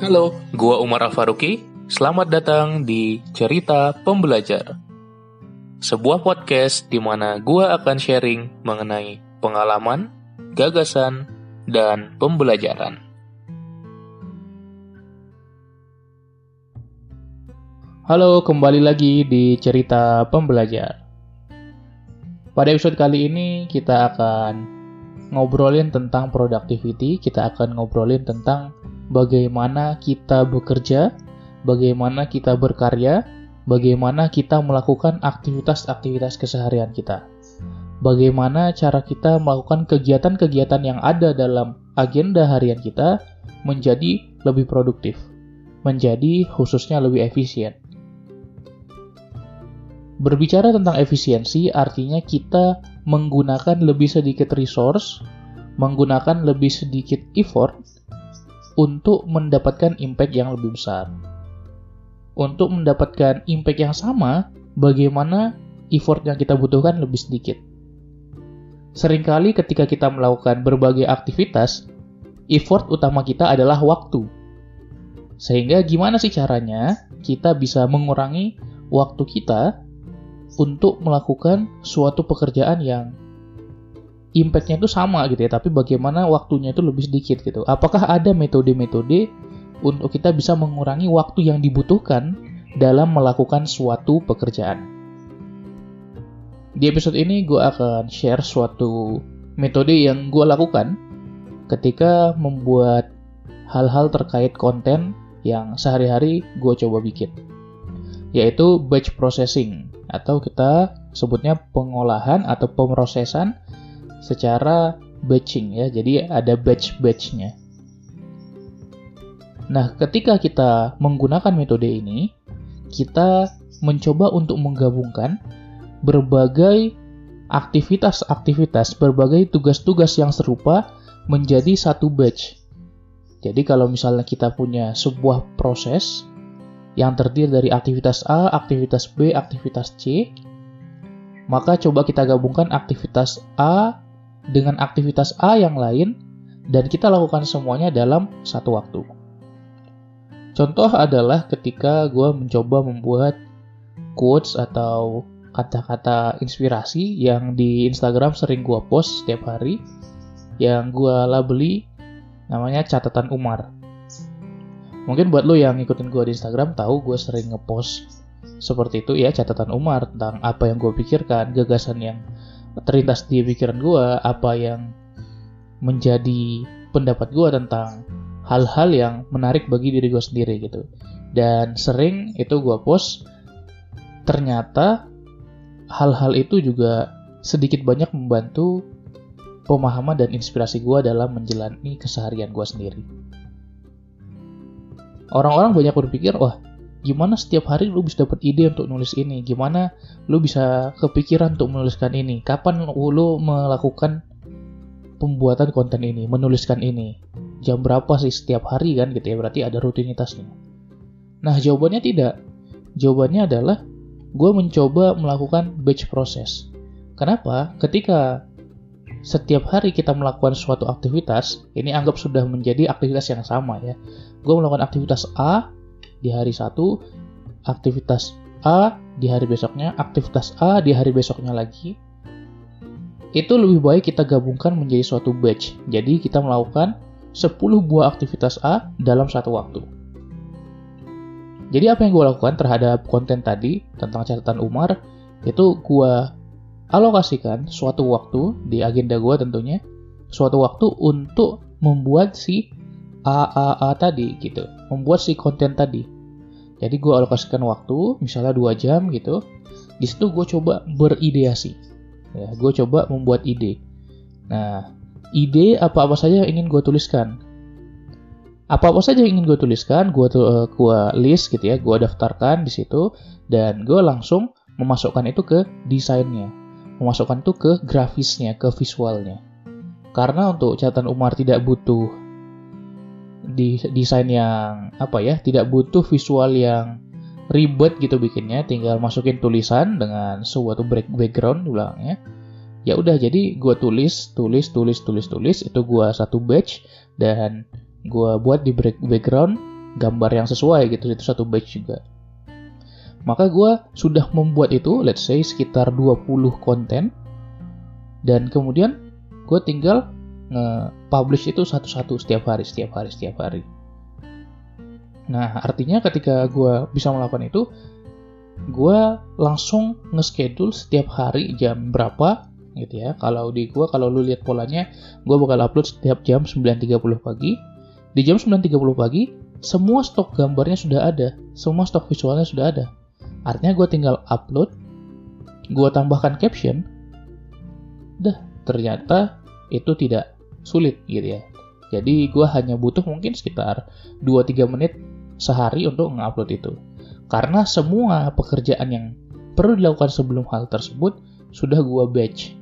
Halo, gua Umar Afaruki. Selamat datang di Cerita Pembelajar. Sebuah podcast di mana gua akan sharing mengenai pengalaman, gagasan, dan pembelajaran. Halo, kembali lagi di Cerita Pembelajar. Pada episode kali ini kita akan ngobrolin tentang productivity, kita akan ngobrolin tentang bagaimana kita bekerja, bagaimana kita berkarya, bagaimana kita melakukan aktivitas-aktivitas keseharian kita. Bagaimana cara kita melakukan kegiatan-kegiatan yang ada dalam agenda harian kita menjadi lebih produktif, menjadi khususnya lebih efisien. Berbicara tentang efisiensi artinya kita menggunakan lebih sedikit resource, menggunakan lebih sedikit effort untuk mendapatkan impact yang lebih besar. Untuk mendapatkan impact yang sama, bagaimana effort yang kita butuhkan lebih sedikit. Seringkali ketika kita melakukan berbagai aktivitas, effort utama kita adalah waktu. Sehingga gimana sih caranya kita bisa mengurangi waktu kita untuk melakukan suatu pekerjaan yang impactnya itu sama gitu ya, tapi bagaimana waktunya itu lebih sedikit gitu. Apakah ada metode-metode untuk kita bisa mengurangi waktu yang dibutuhkan dalam melakukan suatu pekerjaan? Di episode ini gue akan share suatu metode yang gue lakukan ketika membuat hal-hal terkait konten yang sehari-hari gue coba bikin, yaitu batch processing atau kita sebutnya pengolahan atau pemrosesan secara batching ya. Jadi ada batch-batchnya. Nah, ketika kita menggunakan metode ini, kita mencoba untuk menggabungkan berbagai aktivitas-aktivitas, berbagai tugas-tugas yang serupa menjadi satu batch. Jadi kalau misalnya kita punya sebuah proses yang terdiri dari aktivitas A, aktivitas B, aktivitas C, maka coba kita gabungkan aktivitas A dengan aktivitas A yang lain dan kita lakukan semuanya dalam satu waktu. Contoh adalah ketika gue mencoba membuat quotes atau kata-kata inspirasi yang di Instagram sering gue post setiap hari yang gue labeli namanya catatan Umar. Mungkin buat lo yang ngikutin gue di Instagram tahu gue sering ngepost seperti itu ya catatan Umar tentang apa yang gue pikirkan, gagasan yang terlintas di pikiran gue apa yang menjadi pendapat gue tentang hal-hal yang menarik bagi diri gue sendiri gitu. Dan sering itu gue post ternyata hal-hal itu juga sedikit banyak membantu pemahaman dan inspirasi gue dalam menjalani keseharian gue sendiri. Orang-orang banyak berpikir wah gimana setiap hari lu bisa dapat ide untuk nulis ini? Gimana lu bisa kepikiran untuk menuliskan ini? Kapan lu melakukan pembuatan konten ini menuliskan ini? Jam berapa sih setiap hari kan gitu ya? Berarti ada rutinitasnya. Nah jawabannya tidak. Jawabannya adalah gue mencoba melakukan batch process. Kenapa? Ketika setiap hari kita melakukan suatu aktivitas ini anggap sudah menjadi aktivitas yang sama ya. Gue melakukan aktivitas A di hari satu, aktivitas A di hari besoknya, aktivitas A di hari besoknya lagi. Itu lebih baik kita gabungkan menjadi suatu batch. Jadi kita melakukan 10 buah aktivitas A dalam satu waktu. Jadi apa yang gue lakukan terhadap konten tadi tentang catatan Umar, itu gue alokasikan suatu waktu di agenda gue tentunya, suatu waktu untuk membuat si AAA tadi gitu, membuat si konten tadi. Jadi gue alokasikan waktu, misalnya 2 jam gitu. Di situ gue coba berideasi. Ya, gue coba membuat ide. Nah, ide apa-apa saja yang ingin gue tuliskan. Apa-apa saja yang ingin gue tuliskan, gue tuh uh, gua list gitu ya, gue daftarkan di situ dan gue langsung memasukkan itu ke desainnya, memasukkan itu ke grafisnya, ke visualnya. Karena untuk catatan Umar tidak butuh desain yang apa ya tidak butuh visual yang ribet gitu bikinnya tinggal masukin tulisan dengan suatu background bilangnya ya udah jadi gue tulis tulis tulis tulis tulis itu gue satu batch dan gue buat di background gambar yang sesuai gitu itu satu batch juga. Maka gue sudah membuat itu let's say sekitar 20 konten. Dan kemudian gue tinggal nge-publish itu satu-satu setiap hari setiap hari setiap hari. Nah artinya ketika gue bisa melakukan itu gue langsung nge-schedule setiap hari jam berapa gitu ya. Kalau di gue kalau lu lihat polanya gue bakal upload setiap jam 9.30 pagi. Di jam 9.30 pagi semua stok gambarnya sudah ada semua stok visualnya sudah ada. Artinya gue tinggal upload, gue tambahkan caption, dah ternyata itu tidak sulit gitu ya. Jadi gue hanya butuh mungkin sekitar 2-3 menit sehari untuk mengupload itu. Karena semua pekerjaan yang perlu dilakukan sebelum hal tersebut sudah gue batch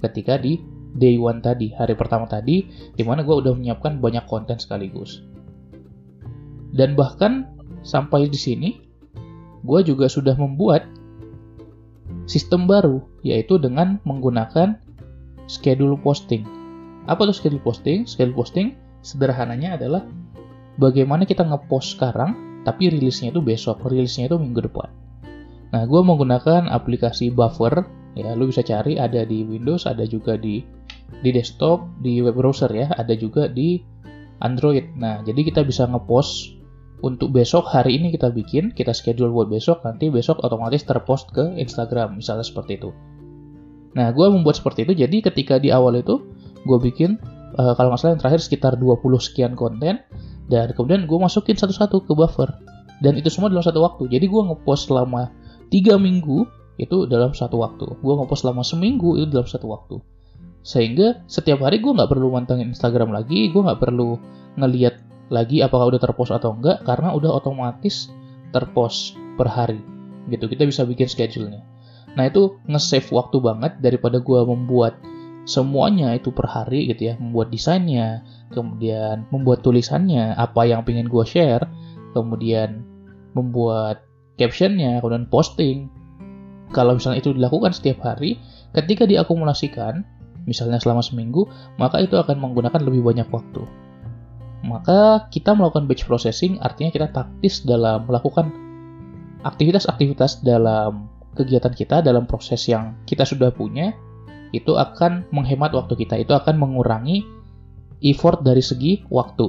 ketika di day one tadi, hari pertama tadi, di mana gue udah menyiapkan banyak konten sekaligus. Dan bahkan sampai di sini, gue juga sudah membuat sistem baru, yaitu dengan menggunakan schedule posting. Apa tuh schedule posting? Schedule posting sederhananya adalah bagaimana kita ngepost sekarang, tapi rilisnya itu besok, rilisnya itu minggu depan. Nah, gue menggunakan aplikasi Buffer, ya, lu bisa cari ada di Windows, ada juga di di desktop, di web browser ya, ada juga di Android. Nah, jadi kita bisa ngepost untuk besok hari ini kita bikin, kita schedule buat besok, nanti besok otomatis terpost ke Instagram, misalnya seperti itu. Nah, gue membuat seperti itu, jadi ketika di awal itu, gue bikin, uh, kalau nggak salah yang terakhir sekitar 20 sekian konten, dan kemudian gue masukin satu-satu ke buffer. Dan itu semua dalam satu waktu. Jadi gue ngepost selama 3 minggu, itu dalam satu waktu. Gue ngepost selama seminggu, itu dalam satu waktu. Sehingga setiap hari gue nggak perlu mantengin Instagram lagi, gue nggak perlu ngeliat lagi apakah udah terpost atau enggak karena udah otomatis terpost per hari gitu kita bisa bikin schedule-nya nah itu nge-save waktu banget daripada gue membuat semuanya itu per hari gitu ya membuat desainnya kemudian membuat tulisannya apa yang pengen gue share kemudian membuat captionnya kemudian posting. Kalau misalnya itu dilakukan setiap hari ketika diakumulasikan misalnya selama seminggu maka itu akan menggunakan lebih banyak waktu. Maka kita melakukan batch processing artinya kita taktis dalam melakukan aktivitas-aktivitas dalam kegiatan kita dalam proses yang kita sudah punya itu akan menghemat waktu kita, itu akan mengurangi effort dari segi waktu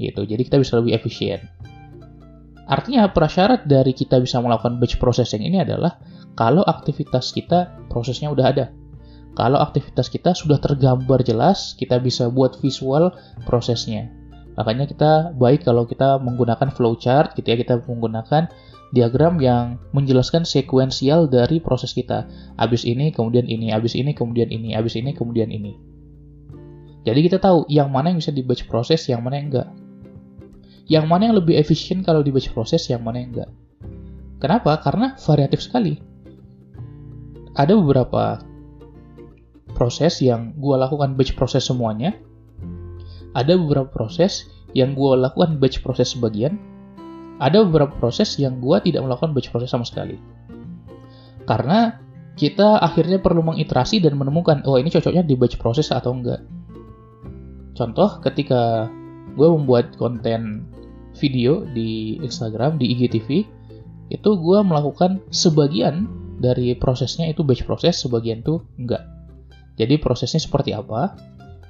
gitu. Jadi kita bisa lebih efisien. Artinya prasyarat dari kita bisa melakukan batch processing ini adalah kalau aktivitas kita prosesnya udah ada. Kalau aktivitas kita sudah tergambar jelas, kita bisa buat visual prosesnya. Makanya kita baik kalau kita menggunakan flowchart gitu ya, kita menggunakan diagram yang menjelaskan sekuensial dari proses kita. Abis ini, kemudian ini, abis ini, kemudian ini, abis ini, kemudian ini. Jadi kita tahu yang mana yang bisa di batch proses, yang mana yang enggak. Yang mana yang lebih efisien kalau di batch proses, yang mana yang enggak. Kenapa? Karena variatif sekali. Ada beberapa proses yang gue lakukan batch proses semuanya, ada beberapa proses yang gue lakukan batch proses sebagian, ada beberapa proses yang gue tidak melakukan batch proses sama sekali. Karena kita akhirnya perlu mengiterasi dan menemukan, oh ini cocoknya di batch proses atau enggak. Contoh, ketika gue membuat konten video di Instagram, di IGTV, itu gue melakukan sebagian dari prosesnya itu batch proses, sebagian itu enggak. Jadi prosesnya seperti apa?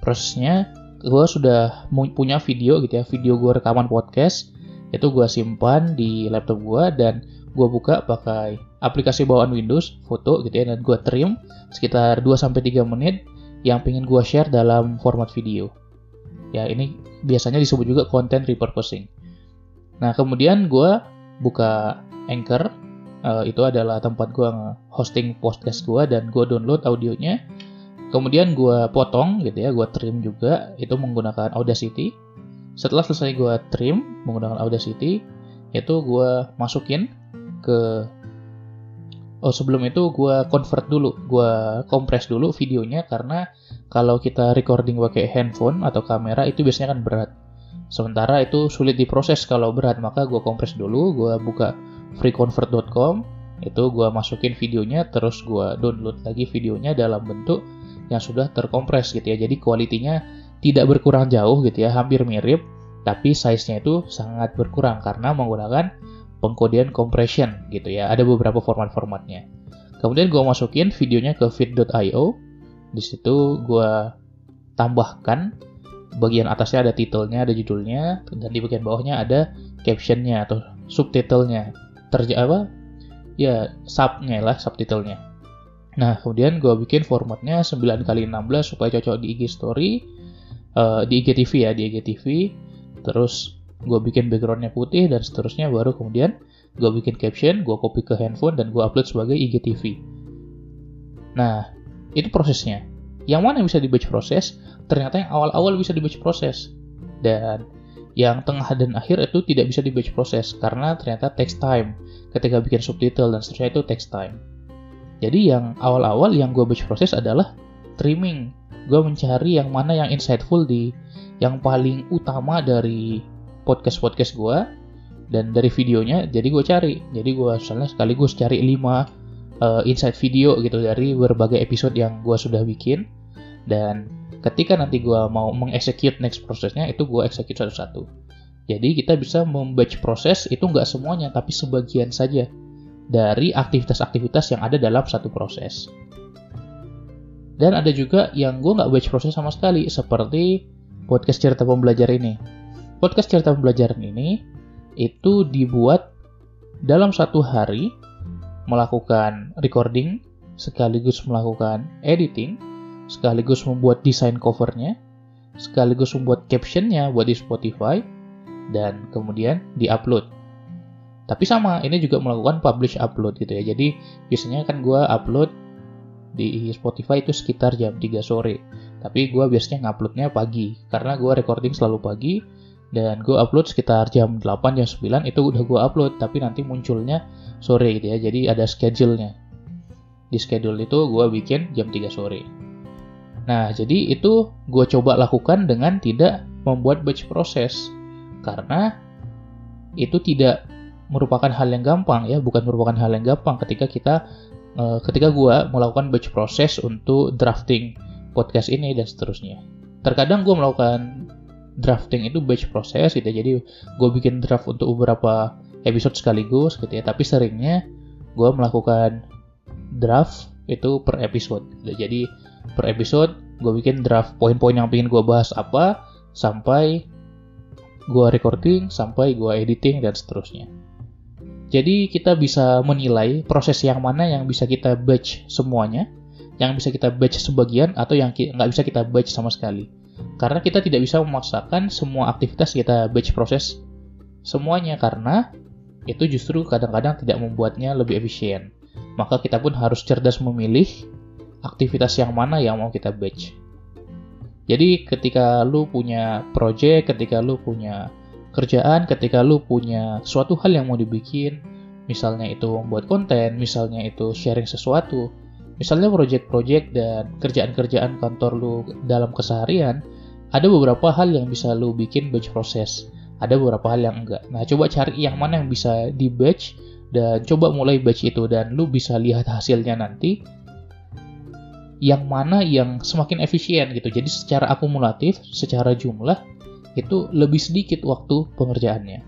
Prosesnya gue sudah punya video gitu ya video gue rekaman podcast itu gue simpan di laptop gue dan gue buka pakai aplikasi bawaan Windows foto gitu ya dan gue trim sekitar 2-3 menit yang pengen gue share dalam format video. Ya ini biasanya disebut juga content repurposing. Nah kemudian gue buka Anchor uh, itu adalah tempat gue hosting podcast gue dan gue download audionya. Kemudian gue potong gitu ya, gue trim juga itu menggunakan Audacity. Setelah selesai gue trim menggunakan Audacity, itu gue masukin ke Oh sebelum itu gue convert dulu, gue kompres dulu videonya karena kalau kita recording pakai handphone atau kamera itu biasanya kan berat. Sementara itu sulit diproses kalau berat, maka gue kompres dulu, gue buka freeconvert.com, itu gue masukin videonya, terus gue download lagi videonya dalam bentuk yang sudah terkompres gitu ya. Jadi kualitinya tidak berkurang jauh gitu ya, hampir mirip. tapi size-nya itu sangat berkurang karena menggunakan pengkodean compression gitu ya. Ada beberapa format-formatnya. Kemudian gue masukin videonya ke feed.io. Di situ gue tambahkan bagian atasnya ada titelnya, ada judulnya, dan di bagian bawahnya ada captionnya atau subtitlenya. Terja apa? Ya, subnya lah, subtitlenya. Nah, kemudian gue bikin formatnya 9 kali 16 supaya cocok di IG story, uh, di IGTV ya, di IGTV. Terus gue bikin backgroundnya putih dan seterusnya baru kemudian gue bikin caption, gue copy ke handphone dan gue upload sebagai IGTV. Nah, itu prosesnya. Yang mana yang bisa di batch proses, ternyata yang awal-awal bisa di batch proses. Dan yang tengah dan akhir itu tidak bisa di batch proses karena ternyata text time. Ketika bikin subtitle dan seterusnya itu text time. Jadi yang awal-awal yang gue batch proses adalah trimming. Gue mencari yang mana yang insightful di yang paling utama dari podcast-podcast gue dan dari videonya jadi gue cari. Jadi gue misalnya sekaligus cari 5 uh, insight video gitu dari berbagai episode yang gue sudah bikin. Dan ketika nanti gue mau mengexecute next prosesnya itu gue execute satu-satu. Jadi kita bisa membatch proses itu nggak semuanya tapi sebagian saja dari aktivitas-aktivitas yang ada dalam satu proses dan ada juga yang gue nggak batch proses sama sekali seperti podcast cerita pembelajar ini. Podcast cerita pembelajaran ini itu dibuat dalam satu hari melakukan recording sekaligus melakukan editing sekaligus membuat desain covernya sekaligus membuat captionnya buat di Spotify dan kemudian diupload. Tapi sama ini juga melakukan publish upload gitu ya. Jadi biasanya kan gue upload di Spotify itu sekitar jam 3 sore. Tapi gue biasanya nguploadnya pagi karena gue recording selalu pagi dan gue upload sekitar jam 8 jam 9 itu udah gue upload tapi nanti munculnya sore gitu ya jadi ada schedule-nya. Di schedule itu gue bikin jam 3 sore. Nah jadi itu gue coba lakukan dengan tidak membuat batch proses karena itu tidak merupakan hal yang gampang ya bukan merupakan hal yang gampang ketika kita ketika gue melakukan batch proses untuk drafting podcast ini dan seterusnya terkadang gue melakukan drafting itu batch proses gitu ya. Jadi gue bikin draft untuk beberapa episode sekaligus gitu ya. Tapi seringnya gue melakukan draft itu per episode. Gitu. Jadi per episode gue bikin draft poin-poin yang pengen gue bahas apa sampai gue recording, sampai gue editing dan seterusnya. Jadi kita bisa menilai proses yang mana yang bisa kita batch semuanya, yang bisa kita batch sebagian atau yang nggak bisa kita batch sama sekali. Karena kita tidak bisa memaksakan semua aktivitas kita batch proses semuanya karena itu justru kadang-kadang tidak membuatnya lebih efisien. Maka kita pun harus cerdas memilih aktivitas yang mana yang mau kita batch. Jadi ketika lu punya project, ketika lu punya kerjaan, ketika lu punya suatu hal yang mau dibikin, misalnya itu membuat konten, misalnya itu sharing sesuatu, misalnya project-project dan kerjaan-kerjaan kantor lu dalam keseharian, ada beberapa hal yang bisa lo bikin batch proses ada beberapa hal yang enggak. Nah coba cari yang mana yang bisa di batch dan coba mulai batch itu dan lo bisa lihat hasilnya nanti yang mana yang semakin efisien gitu. Jadi secara akumulatif secara jumlah itu lebih sedikit waktu pengerjaannya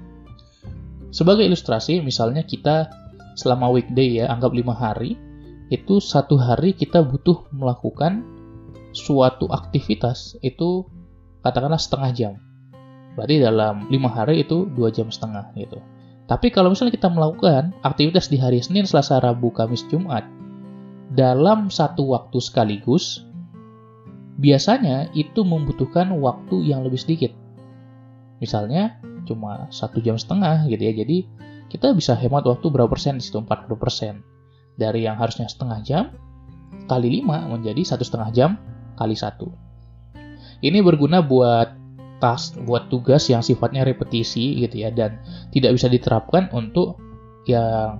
sebagai ilustrasi misalnya kita selama weekday ya anggap lima hari itu satu hari kita butuh melakukan suatu aktivitas itu katakanlah setengah jam. Berarti dalam lima hari itu dua jam setengah gitu. Tapi kalau misalnya kita melakukan aktivitas di hari Senin, Selasa, Rabu, Kamis, Jumat dalam satu waktu sekaligus, biasanya itu membutuhkan waktu yang lebih sedikit. Misalnya cuma satu jam setengah gitu ya. Jadi kita bisa hemat waktu berapa persen di situ 40 persen dari yang harusnya setengah jam kali 5 menjadi satu setengah jam kali satu. Ini berguna buat task, buat tugas yang sifatnya repetisi gitu ya dan tidak bisa diterapkan untuk yang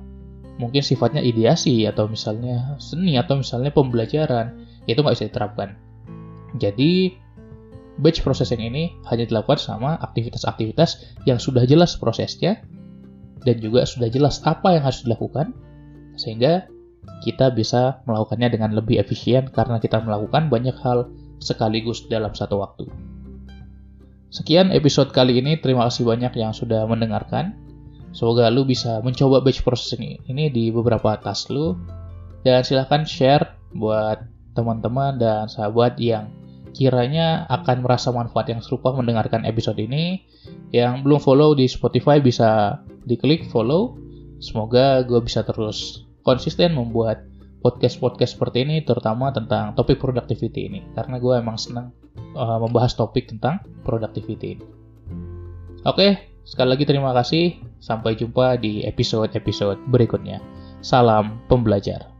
mungkin sifatnya ideasi atau misalnya seni atau misalnya pembelajaran itu nggak bisa diterapkan. Jadi batch processing ini hanya dilakukan sama aktivitas-aktivitas yang sudah jelas prosesnya dan juga sudah jelas apa yang harus dilakukan sehingga kita bisa melakukannya dengan lebih efisien karena kita melakukan banyak hal sekaligus dalam satu waktu. Sekian episode kali ini. Terima kasih banyak yang sudah mendengarkan. Semoga lu bisa mencoba batch processing ini di beberapa task lu. Dan silahkan share buat teman-teman dan sahabat yang kiranya akan merasa manfaat yang serupa mendengarkan episode ini. Yang belum follow di Spotify bisa diklik follow. Semoga gue bisa terus konsisten membuat podcast-podcast seperti ini, terutama tentang topik productivity ini. Karena gue emang senang uh, membahas topik tentang productivity ini. Oke, sekali lagi terima kasih. Sampai jumpa di episode-episode berikutnya. Salam pembelajar.